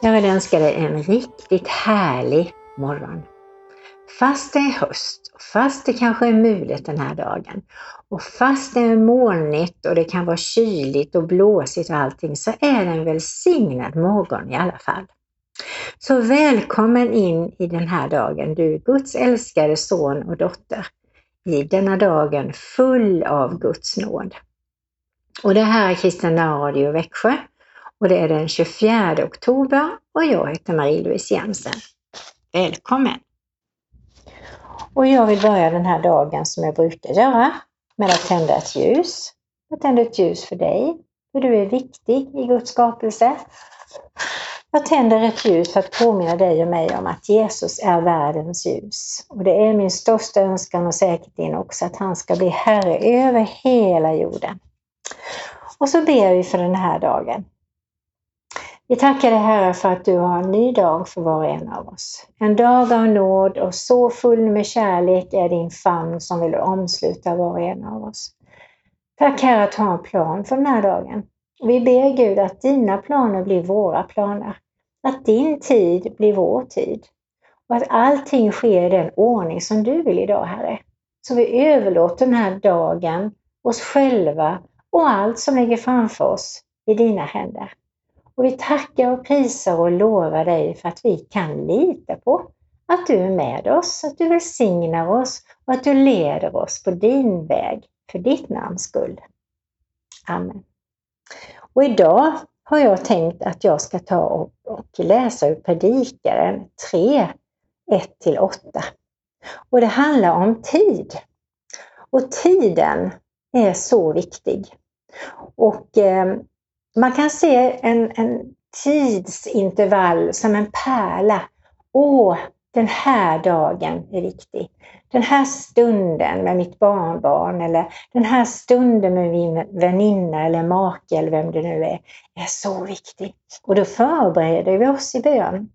Jag vill önska dig en riktigt härlig morgon. Fast det är höst, fast det kanske är mulet den här dagen och fast det är molnigt och det kan vara kyligt och blåsigt och allting så är det en välsignad morgon i alla fall. Så välkommen in i den här dagen, du Guds älskade son och dotter, i denna dagen full av Guds nåd. Och det här är Kristina Radio Växjö och det är den 24 oktober och jag heter Marie-Louise Jensen. Välkommen! Och jag vill börja den här dagen som jag brukar göra med att tända ett ljus. Jag tänder ett ljus för dig, för du är viktig i Guds skapelse. Jag tänder ett ljus för att påminna dig och mig om att Jesus är världens ljus. Och det är min största önskan och säkert din också att han ska bli Herre över hela jorden. Och så ber vi för den här dagen. Vi tackar dig Herre för att du har en ny dag för var och en av oss. En dag av nåd och så full med kärlek är din famn som vill omsluta var och en av oss. Tack Herre att du har en plan för den här dagen. Vi ber Gud att dina planer blir våra planer. Att din tid blir vår tid. Och att allting sker i den ordning som du vill idag Herre. Så vi överlåter den här dagen, oss själva och allt som ligger framför oss i dina händer. Och vi tackar och prisar och lovar dig för att vi kan lita på att du är med oss, att du välsignar oss och att du leder oss på din väg för ditt namns skull. Amen. Och idag har jag tänkt att jag ska ta och, läsa ur Predikaren 3, 1-8. Och det handlar om tid. Och tiden är så viktig. Och eh, man kan se en, en tidsintervall som en pärla. Åh, den här dagen är viktig. Den här stunden med mitt barnbarn eller den här stunden med min väninna eller make eller vem det nu är, är så viktig. Och då förbereder vi oss i bön.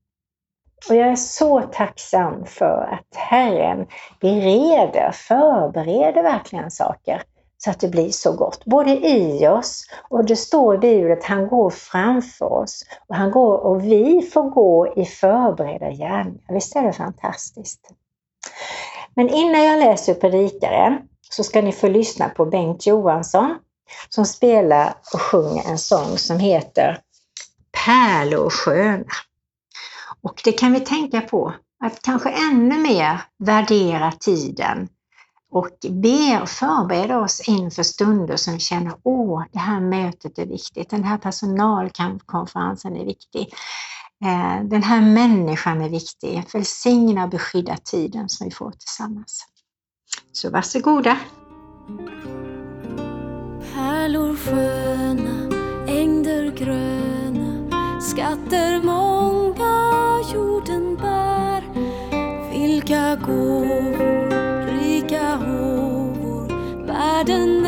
Och jag är så tacksam för att Herren bereder, förbereder verkligen saker så att det blir så gott, både i oss och det står i Bibeln att han går framför oss och, han går, och vi får gå i förberedda gärningar. Visst är det fantastiskt? Men innan jag läser Predikaren så ska ni få lyssna på Bengt Johansson som spelar och sjunger en sång som heter Pärlor sköna. Och det kan vi tänka på, att kanske ännu mer värdera tiden och ber och förbereder oss inför stunder som vi känner, åh, det här mötet är viktigt, den här personalkonferensen är viktig, eh, den här människan är viktig. Välsigna och beskydda tiden som vi får tillsammans. Så varsågoda! Pärlor sköna, ängder gröna, skatter många jorden bär. Vilka gåvor saddened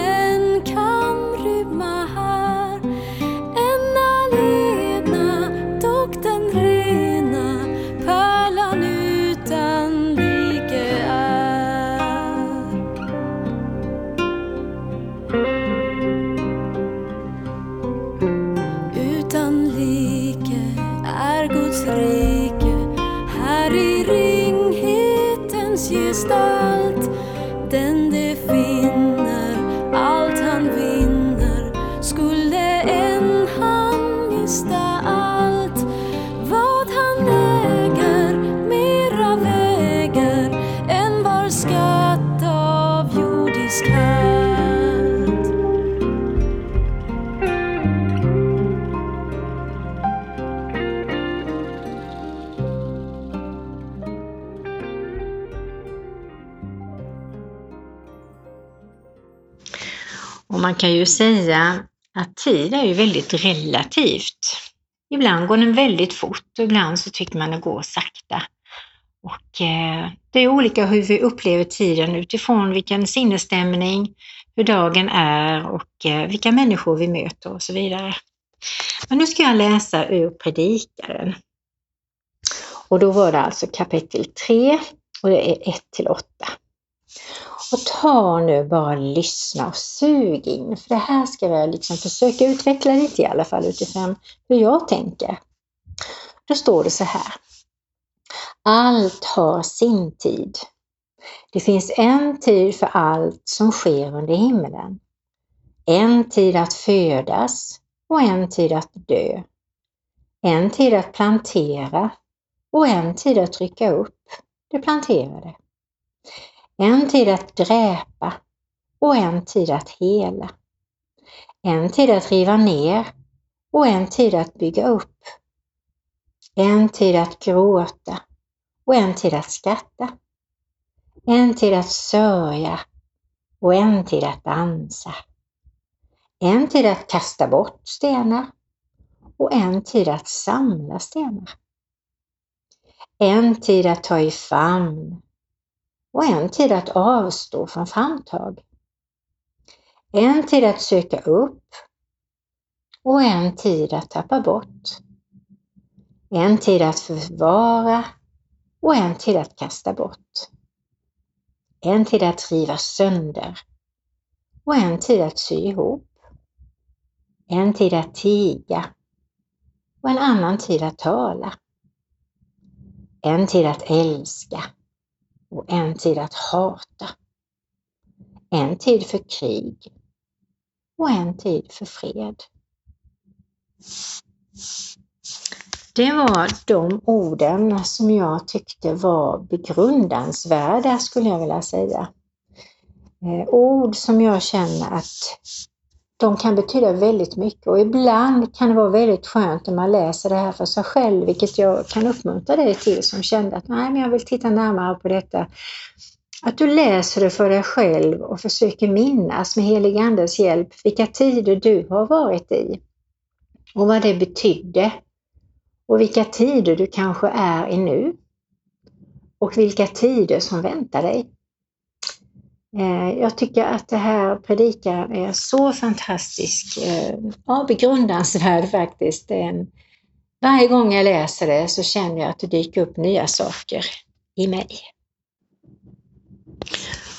man kan ju säga att tid är ju väldigt relativt. Ibland går den väldigt fort och ibland så tycker man det går sakta. Och eh, det är olika hur vi upplever tiden utifrån vilken sinnesstämning, hur dagen är och eh, vilka människor vi möter och så vidare. Men nu ska jag läsa ur Predikaren. Och då var det alltså kapitel 3 och det är 1 till 8. Och ta nu bara lyssna och sug in, för det här ska jag liksom försöka utveckla lite i alla fall utifrån hur jag tänker. Då står det så här. Allt har sin tid. Det finns en tid för allt som sker under himlen. En tid att födas och en tid att dö. En tid att plantera och en tid att trycka upp det planterade. En tid att dräpa och en tid att hela. En tid att riva ner och en tid att bygga upp. En tid att gråta och en tid att skratta. En tid att sörja och en tid att dansa. En tid att kasta bort stenar och en tid att samla stenar. En tid att ta i famn och en tid att avstå från framtag. En tid att söka upp och en tid att tappa bort. En tid att förvara och en tid att kasta bort. En tid att riva sönder och en tid att sy ihop. En tid att tiga och en annan tid att tala. En tid att älska och en tid att hata. En tid för krig och en tid för fred. Det var de orden som jag tyckte var begrundansvärda skulle jag vilja säga. Eh, ord som jag känner att de kan betyda väldigt mycket och ibland kan det vara väldigt skönt när man läser det här för sig själv, vilket jag kan uppmuntra dig till som kände att nej, men jag vill titta närmare på detta. Att du läser det för dig själv och försöker minnas med helig Andes hjälp vilka tider du har varit i och vad det betydde och vilka tider du kanske är i nu och vilka tider som väntar dig. Eh, jag tycker att det här predikan är så fantastisk, eh, ja, begrundansvärd faktiskt. Varje gång jag läser det så känner jag att det dyker upp nya saker i mig.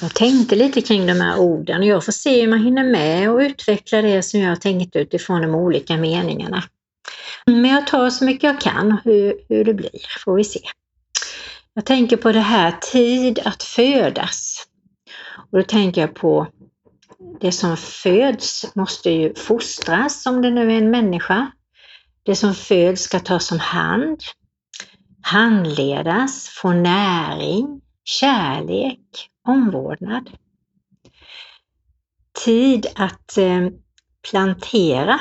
Jag tänkte lite kring de här orden och jag får se om jag hinner med och utveckla det som jag har tänkt utifrån de olika meningarna. Men jag tar så mycket jag kan, hur, hur det blir får vi se. Jag tänker på det här tid att födas. Och då tänker jag på det som föds måste ju fostras om det nu är en människa. Det som föds ska tas om hand, handledas, få näring, kärlek, omvårdnad. Tid att eh, plantera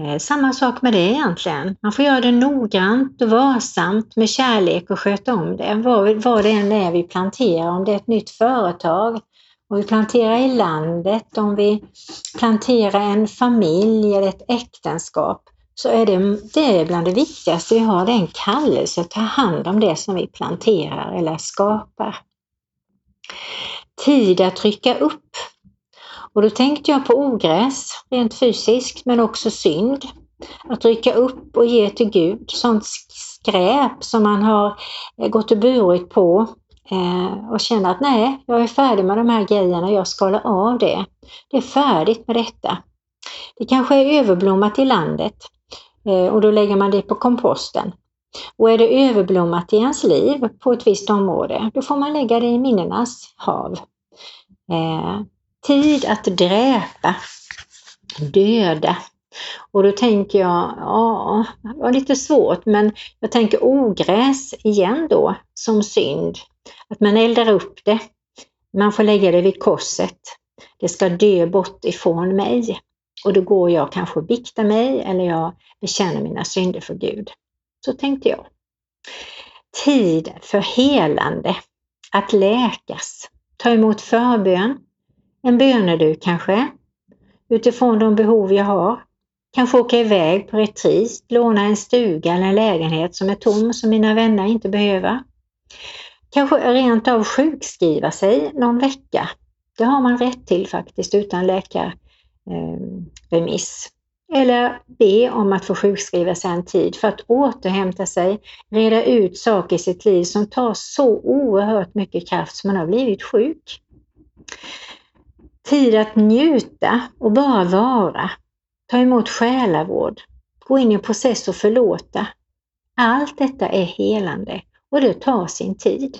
Eh, samma sak med det egentligen. Man får göra det noggrant och varsamt med kärlek och sköta om det. Vad, vad det än är vi planterar, om det är ett nytt företag, om vi planterar i landet, om vi planterar en familj eller ett äktenskap, så är det, det är bland det viktigaste vi har, det är en kallelse att ta hand om det som vi planterar eller skapar. Tid att rycka upp och då tänkte jag på ogräs, rent fysiskt, men också synd. Att rycka upp och ge till Gud, sånt skräp som man har eh, gått och burit på eh, och känna att nej, jag är färdig med de här grejerna, jag skalar av det. Det är färdigt med detta. Det kanske är överblommat i landet eh, och då lägger man det på komposten. Och är det överblommat i ens liv på ett visst område, då får man lägga det i minnenas hav. Tid att dräpa, döda. Och då tänker jag, ja, det var lite svårt, men jag tänker ogräs igen då som synd. Att man eldar upp det. Man får lägga det vid korset. Det ska dö bort ifrån mig. Och då går jag kanske och biktar mig eller jag bekänner mina synder för Gud. Så tänkte jag. Tid för helande, att läkas, ta emot förbön, en böneduk kanske, utifrån de behov jag har. Kanske åka iväg på retreat, låna en stuga eller en lägenhet som är tom som mina vänner inte behöver. Kanske rent av sjukskriva sig någon vecka. Det har man rätt till faktiskt utan läkarremiss. Ehm, eller be om att få sjukskriva sig en tid för att återhämta sig, reda ut saker i sitt liv som tar så oerhört mycket kraft som man har blivit sjuk. Tid att njuta och bara vara. Ta emot själavård. gå in i en process och förlåta. Allt detta är helande och det tar sin tid.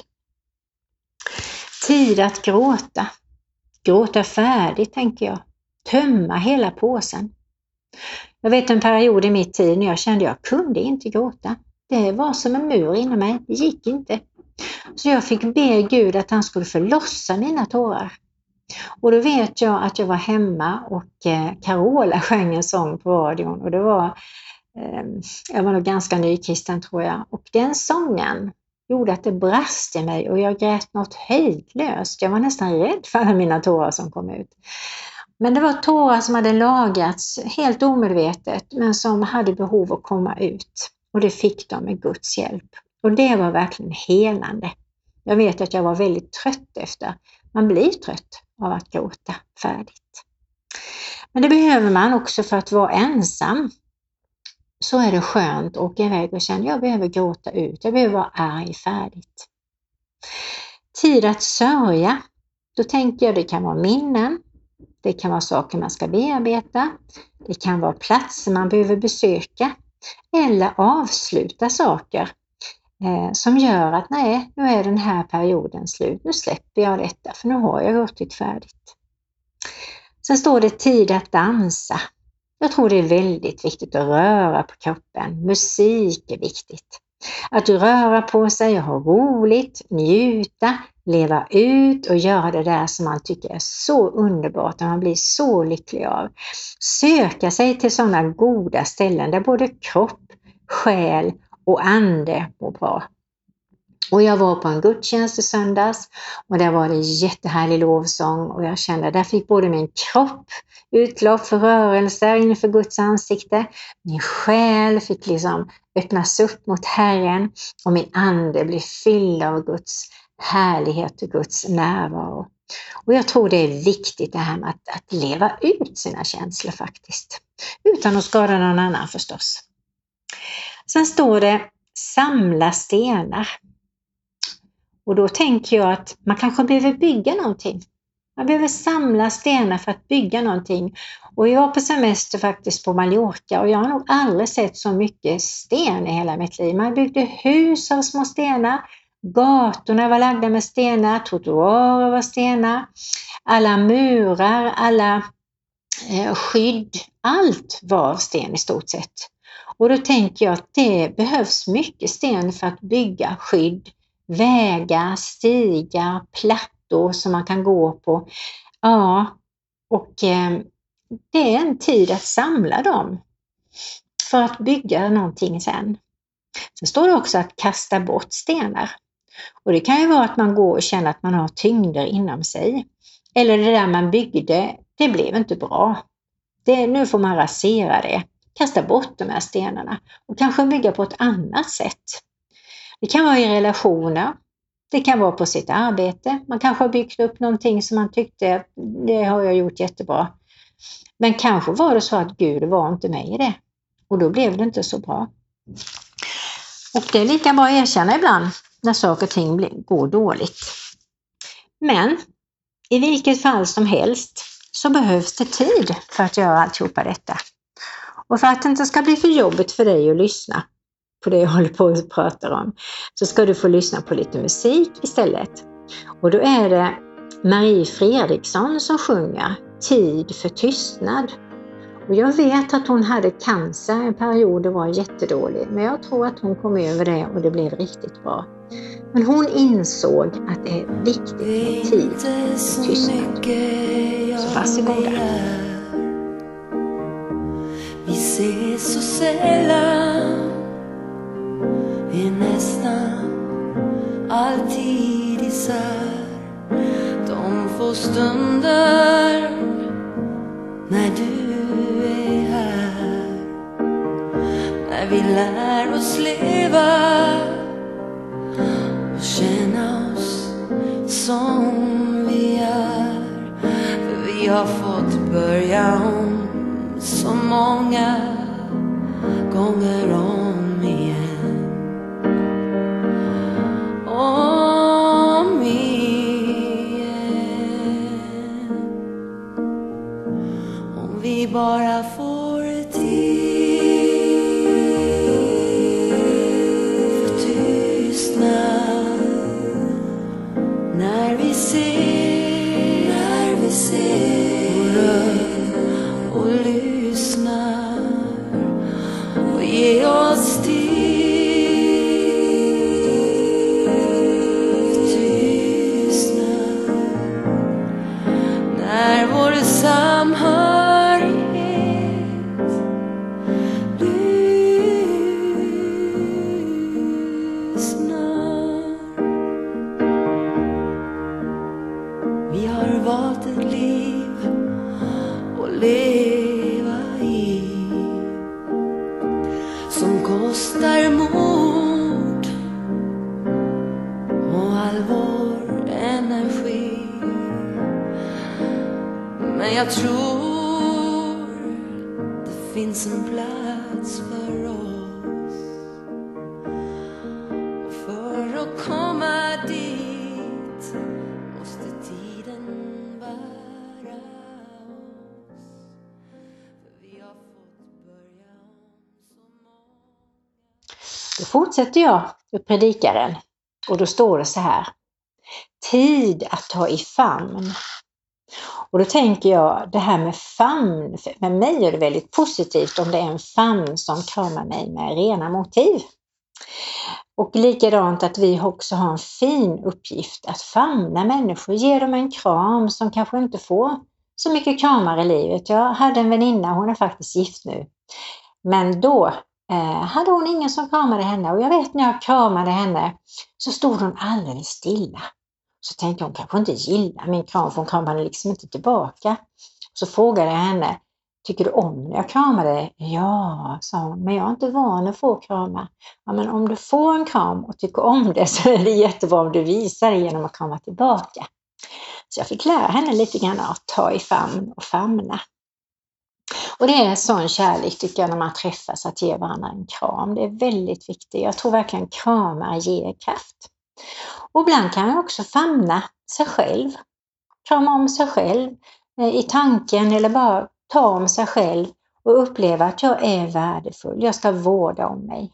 Tid att gråta. Gråta färdigt, tänker jag. Tömma hela påsen. Jag vet en period i mitt tid när jag kände att jag kunde inte gråta. Det var som en mur inom mig, det gick inte. Så jag fick be Gud att han skulle förlossa mina tårar. Och då vet jag att jag var hemma och eh, Carola sjöng en sång på radion och det var, eh, jag var nog ganska nykristen tror jag, och den sången gjorde att det brast i mig och jag grät något hejdlöst. Jag var nästan rädd för alla mina tårar som kom ut. Men det var tårar som hade lagrats helt omedvetet men som hade behov att komma ut. Och det fick de med Guds hjälp. Och det var verkligen helande. Jag vet att jag var väldigt trött efter. Man blir trött av att gråta färdigt. Men det behöver man också för att vara ensam. Så är det skönt att åka iväg och känna jag behöver gråta ut, jag behöver vara arg färdigt. Tid att sörja. Då tänker jag det kan vara minnen, det kan vara saker man ska bearbeta, det kan vara platser man behöver besöka eller avsluta saker eh, som gör att nej, nu är den här perioden slut. Nu släpper jag detta för nu har jag gråtit färdigt. Sen står det tid att dansa. Jag tror det är väldigt viktigt att röra på kroppen. Musik är viktigt. Att röra på sig och ha roligt, njuta, leva ut och göra det där som man tycker är så underbart och man blir så lycklig av. Söka sig till sådana goda ställen där både kropp, själ och ande mår bra. Och jag var på en gudstjänst i söndags och där var det jättehärlig lovsång och jag kände att där fick både min kropp utlopp för rörelser inför Guds ansikte, min själ fick liksom öppnas upp mot Herren och min ande blev fylld av Guds härlighet och Guds närvaro. Och jag tror det är viktigt det här med att, att leva ut sina känslor faktiskt. Utan att skada någon annan förstås. Sen står det samla stenar. Och då tänker jag att man kanske behöver bygga någonting. Man behöver samla stenar för att bygga någonting. Och jag var på semester faktiskt på Mallorca och jag har nog aldrig sett så mycket sten i hela mitt liv. Man byggde hus av små stenar, gatorna var lagda med stenar, trottoarer var stenar, alla murar, alla eh, skydd, allt var sten i stort sett. Och då tänker jag att det behövs mycket sten för att bygga skydd, vägar, stigar, plattor som man kan gå på. Ja, och eh, det är en tid att samla dem för att bygga någonting sen. Sen står det också att kasta bort stenar. Och det kan ju vara att man går och känner att man har tyngder inom sig. Eller det där man byggde, det blev inte bra. Det, nu får man rasera det kasta bort de här stenarna och kanske bygga på ett annat sätt. Det kan vara i relationer, det kan vara på sitt arbete. Man kanske har byggt upp någonting som man tyckte det har jag gjort jättebra. Men kanske var det så att Gud var inte med i det och då blev det inte så bra. Och det är lika bra att erkänna ibland när saker och ting går dåligt. Men i vilket fall som helst så behövs det tid för att göra alltihopa detta. Och för att det inte ska bli för jobbigt för dig att lyssna på det jag håller på att prata om, så ska du få lyssna på lite musik istället. Och då är det Marie Fredriksson som sjunger Tid för tystnad. Och jag vet att hon hade cancer en period och var jättedålig, men jag tror att hon kom över det och det blev riktigt bra. Men hon insåg att det är viktigt med tid för tystnad. Så varsågoda. Så sällan. Är nästan alltid isär. De få stunder när du är här. När vi lär oss leva och känna oss som vi är. För vi har fått börja om så många gånger om igen. Jag tror det finns en plats för oss. Och för att komma dit måste tiden bära oss. För vi har fått börja om så många Då fortsätter jag ur Predikaren och då står det så här. Tid att ta i famn. Och då tänker jag det här med famn, för med mig är det väldigt positivt om det är en famn som kramar mig med rena motiv. Och likadant att vi också har en fin uppgift att famna människor, ge dem en kram som kanske inte får så mycket kramar i livet. Jag hade en väninna, hon är faktiskt gift nu, men då eh, hade hon ingen som kramade henne och jag vet när jag kramade henne så stod hon alldeles stilla. Så tänkte jag, hon kanske inte gillar min kram för hon kramade liksom inte tillbaka. Så frågade jag henne, tycker du om när jag kramar dig? Ja, sa hon, men jag är inte van att få kramar. Ja, men om du får en kram och tycker om det så är det jättebra om du visar det genom att krama tillbaka. Så jag fick lära henne lite grann att ta i famn och famna. Och det är sån kärlek tycker jag när man träffas att ge varandra en kram. Det är väldigt viktigt. Jag tror verkligen kramar ger kraft. Och ibland kan man också famna sig själv. Krama om sig själv eh, i tanken eller bara ta om sig själv och uppleva att jag är värdefull. Jag ska vårda om mig.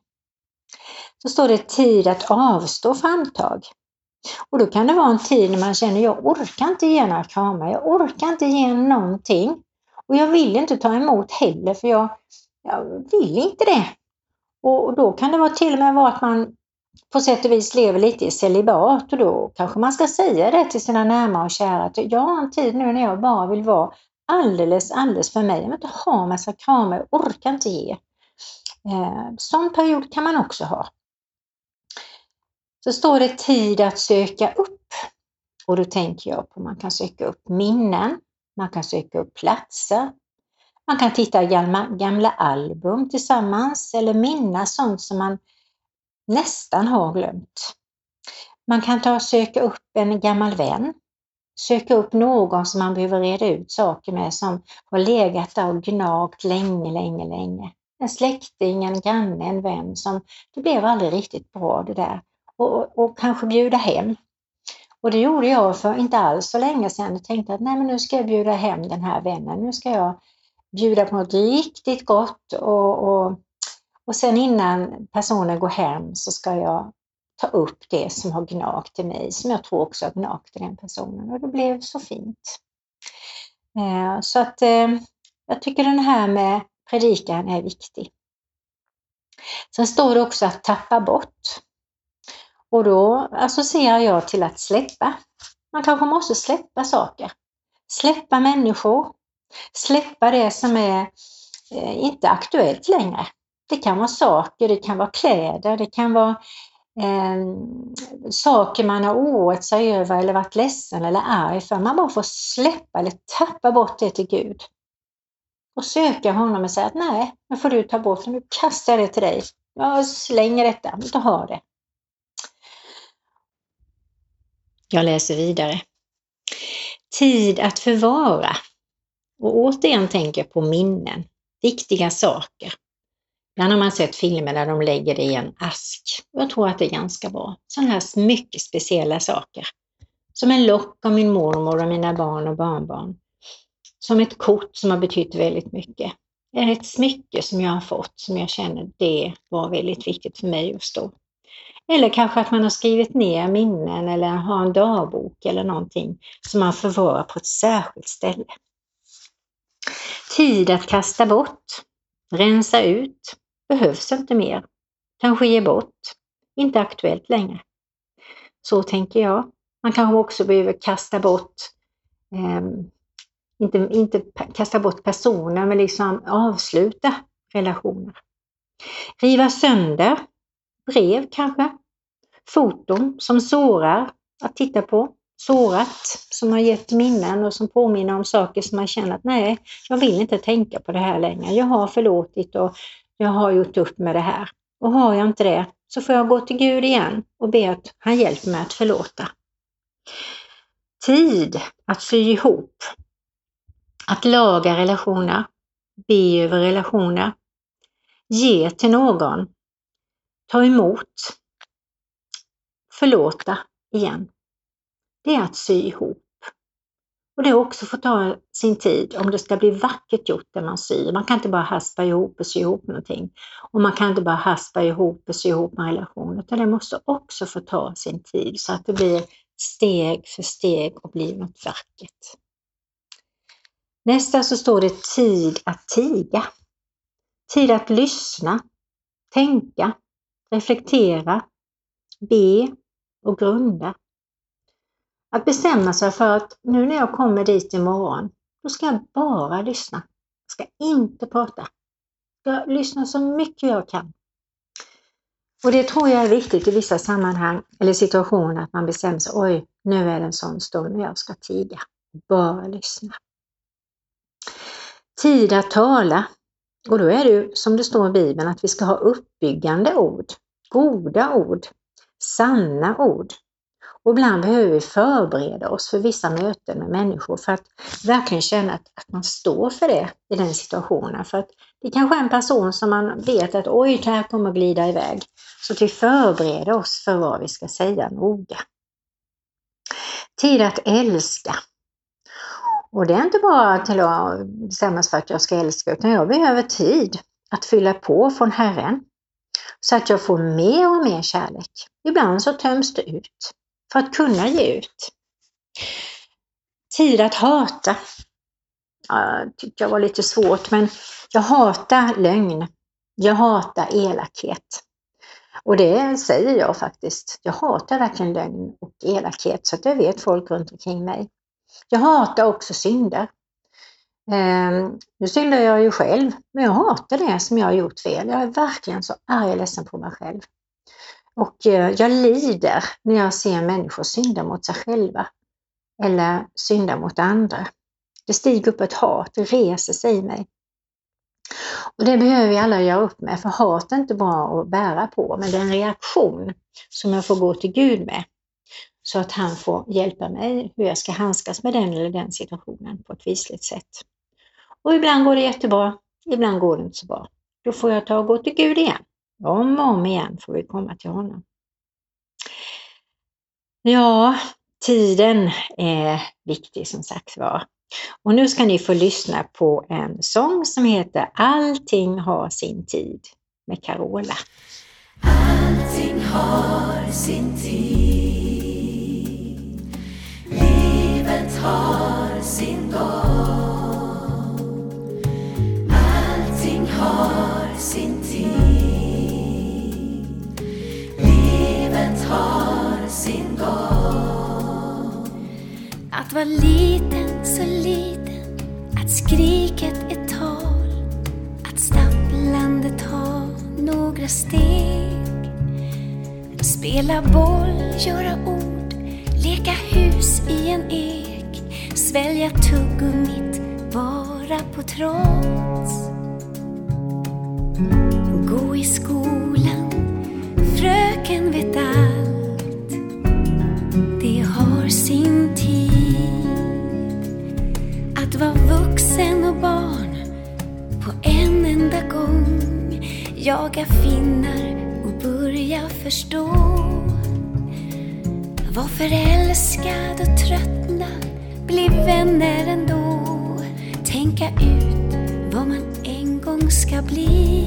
Så står det tid att avstå framtag. Och då kan det vara en tid när man känner jag orkar inte ge några kramar, jag orkar inte ge någonting. Och jag vill inte ta emot heller för jag, jag vill inte det. Och då kan det vara till och med vara att man på sätt och vis lever lite i celibat och då kanske man ska säga det till sina närmare och kära att jag har en tid nu när jag bara vill vara alldeles, alldeles för mig. Jag vill inte ha massa kramar, jag orkar inte ge. Eh, sån period kan man också ha. Så står det tid att söka upp och då tänker jag på man kan söka upp minnen, man kan söka upp platser, man kan titta i gamla, gamla album tillsammans eller minnas sånt som man nästan har glömt. Man kan ta och söka upp en gammal vän, söka upp någon som man behöver reda ut saker med som har legat där och gnagt länge, länge, länge. En släkting, en granne, en vän som det blev aldrig riktigt bra det där. Och, och, och kanske bjuda hem. Och det gjorde jag för inte alls så länge sedan. Jag tänkte att nej, men nu ska jag bjuda hem den här vännen. Nu ska jag bjuda på något riktigt gott och, och och sen innan personen går hem så ska jag ta upp det som har gnagt i mig, som jag tror också har gnagt i den personen. Och det blev så fint. Eh, så att eh, jag tycker den här med predikan är viktig. Sen står det också att tappa bort. Och då associerar jag till att släppa. Man kanske måste släppa saker. Släppa människor. Släppa det som är eh, inte aktuellt längre. Det kan vara saker, det kan vara kläder, det kan vara eh, saker man har oroat sig över eller varit ledsen eller arg för. Man bara får släppa eller tappa bort det till Gud. Och söka honom och säga att nej, nu får du ta bort det, nu kastar jag det till dig. Jag slänger detta, jag vill inte ha det. Jag läser vidare. Tid att förvara. Och återigen tänker jag på minnen, viktiga saker. Ibland har man sett filmer där de lägger det i en ask. Jag tror att det är ganska bra. Sådana här mycket speciella saker. Som en lock av min mormor och mina barn och barnbarn. Som ett kort som har betytt väldigt mycket. Eller ett smycke som jag har fått som jag känner det var väldigt viktigt för mig just då. Eller kanske att man har skrivit ner minnen eller har en dagbok eller någonting som man förvarar på ett särskilt ställe. Tid att kasta bort, rensa ut, behövs inte mer. Kanske ge bort. Inte aktuellt längre. Så tänker jag. Man kanske också behöver kasta bort, eh, inte, inte kasta bort personer, men liksom avsluta relationer. Riva sönder brev kanske. Foton som sårar att titta på. sårat, som har gett minnen och som påminner om saker som man känner att nej, jag vill inte tänka på det här längre. Jag har förlåtit och jag har gjort upp med det här. Och har jag inte det så får jag gå till Gud igen och be att han hjälper mig att förlåta. Tid att sy ihop. Att laga relationer. Be över relationer. Ge till någon. Ta emot. Förlåta igen. Det är att sy ihop. Och det också får ta sin tid om det ska bli vackert gjort det man syr. Man kan inte bara haspa ihop och sy ihop någonting. Och man kan inte bara haspa ihop och sy ihop en relation, utan det måste också få ta sin tid så att det blir steg för steg och blir något vackert. Nästa så står det tid att tiga. Tid att lyssna, tänka, reflektera, be och grunda. Att bestämma sig för att nu när jag kommer dit imorgon, då ska jag bara lyssna. Jag ska inte prata. Jag ska lyssna så mycket jag kan. Och det tror jag är viktigt i vissa sammanhang eller situationer att man bestämmer sig, oj, nu är det en sån stund när jag ska tiga. Bara lyssna. Tid att tala. Och då är det ju som det står i Bibeln att vi ska ha uppbyggande ord, goda ord, sanna ord. Och ibland behöver vi förbereda oss för vissa möten med människor för att verkligen känna att, att man står för det i den situationen. För att det kanske är en person som man vet att oj, det här kommer glida iväg. Så att vi förbereder oss för vad vi ska säga noga. Tid att älska. Och det är inte bara till att bestämma sig för att jag ska älska, utan jag behöver tid att fylla på från Herren. Så att jag får mer och mer kärlek. Ibland så töms det ut för att kunna ge ut. Tid att hata. Ja, tyckte jag var lite svårt, men jag hatar lögn. Jag hatar elakhet. Och det säger jag faktiskt. Jag hatar verkligen lögn och elakhet, så att det vet folk runt omkring mig. Jag hatar också synder. Eh, nu syndar jag ju själv, men jag hatar det som jag har gjort fel. Jag är verkligen så arg och ledsen på mig själv. Och eh, jag lider när jag ser människor synda mot sig själva eller synda mot andra. Det stiger upp ett hat, det reser sig i mig. Och Det behöver vi alla göra upp med, för hat är inte bra att bära på, men det är en reaktion som jag får gå till Gud med. Så att han får hjälpa mig hur jag ska handskas med den eller den situationen på ett visligt sätt. Och ibland går det jättebra, ibland går det inte så bra. Då får jag ta och gå till Gud igen. Om och om igen får vi komma till honom. Ja, tiden är viktig som sagt var. Och nu ska ni få lyssna på en sång som heter Allting har sin tid med Carola. Allting har sin tid. Livet har sin gång. Allting har sin har sin gång. Att vara liten, så liten. Att skriket är tal. Att stapplande ta några steg. Spela boll, göra ord, leka hus i en ek. Svälja tuggummit, vara på trots. Gå i skolan, fröken vet allt. Jaga finnar och börja förstå. Var förälskad och tröttna, bli vänner ändå. Tänka ut vad man en gång ska bli.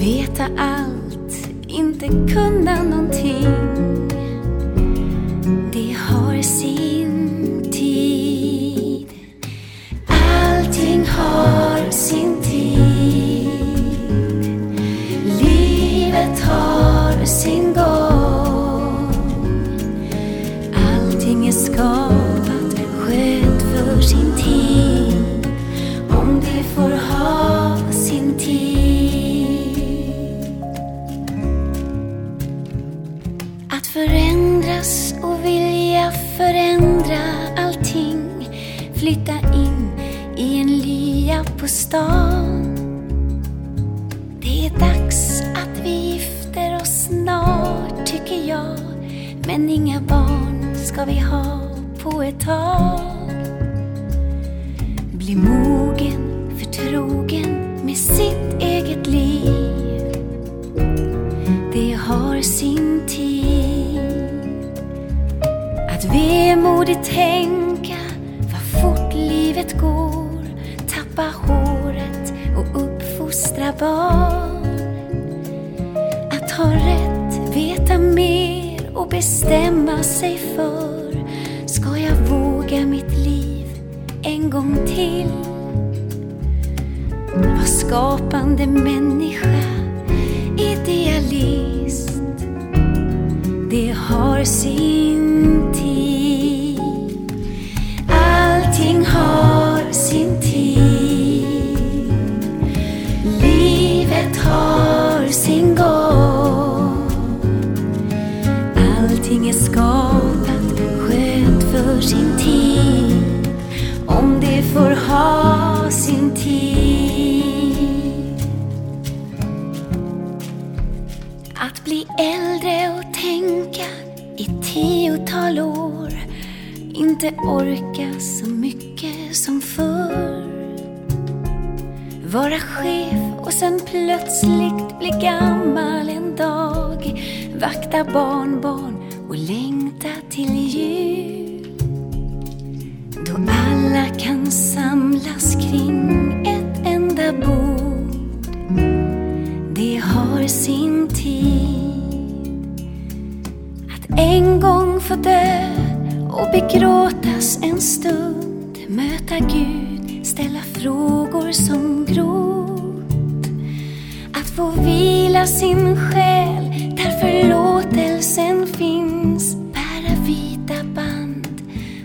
Veta allt, inte kunna någonting. Att vemodigt tänka vad fort livet går. Tappa håret och uppfostra barn. Att ha rätt, veta mer och bestämma sig för. Ska jag våga mitt liv en gång till? Var skapande människa, idealist. Det har sin tid. Att bli äldre och tänka i tiotal år. Inte orka så mycket som förr. Vara chef och sen plötsligt bli gammal en dag. Vakta barnbarn och längta till jul. Då alla kan samlas kring ett enda bord. Sin tid. Att en gång få dö och begråtas en stund. Möta Gud, ställa frågor som grott. Att få vila sin själ där förlåtelsen finns. Bära vita band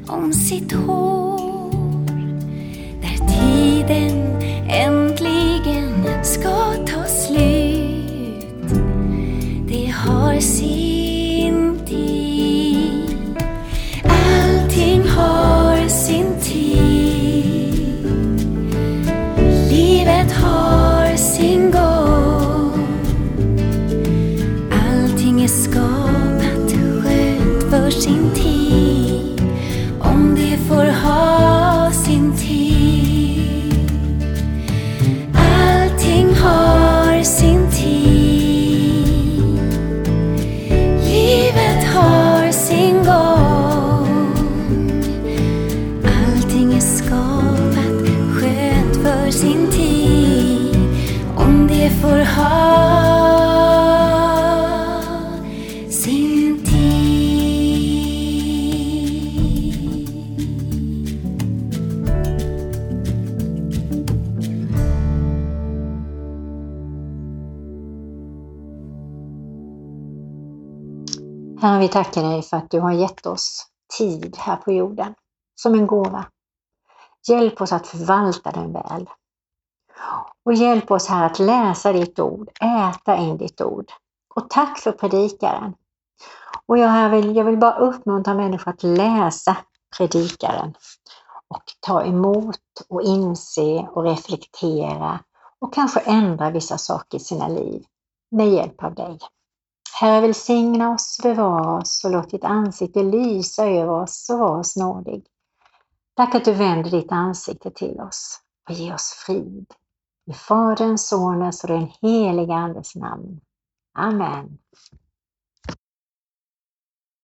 om sitt hår. Där tiden Herre, vi tackar dig för att du har gett oss tid här på jorden som en gåva. Hjälp oss att förvalta den väl. Och hjälp oss här att läsa ditt ord, äta in ditt ord. Och tack för predikaren. Och jag, här vill, jag vill bara uppmuntra människor att läsa predikaren och ta emot och inse och reflektera och kanske ändra vissa saker i sina liv med hjälp av dig. Herre välsigna oss, bevara oss och låt ditt ansikte lysa över oss och var oss nådig. Tack att du vänder ditt ansikte till oss och ger oss frid. I Faderns, Sonens och den helige Andes namn. Amen.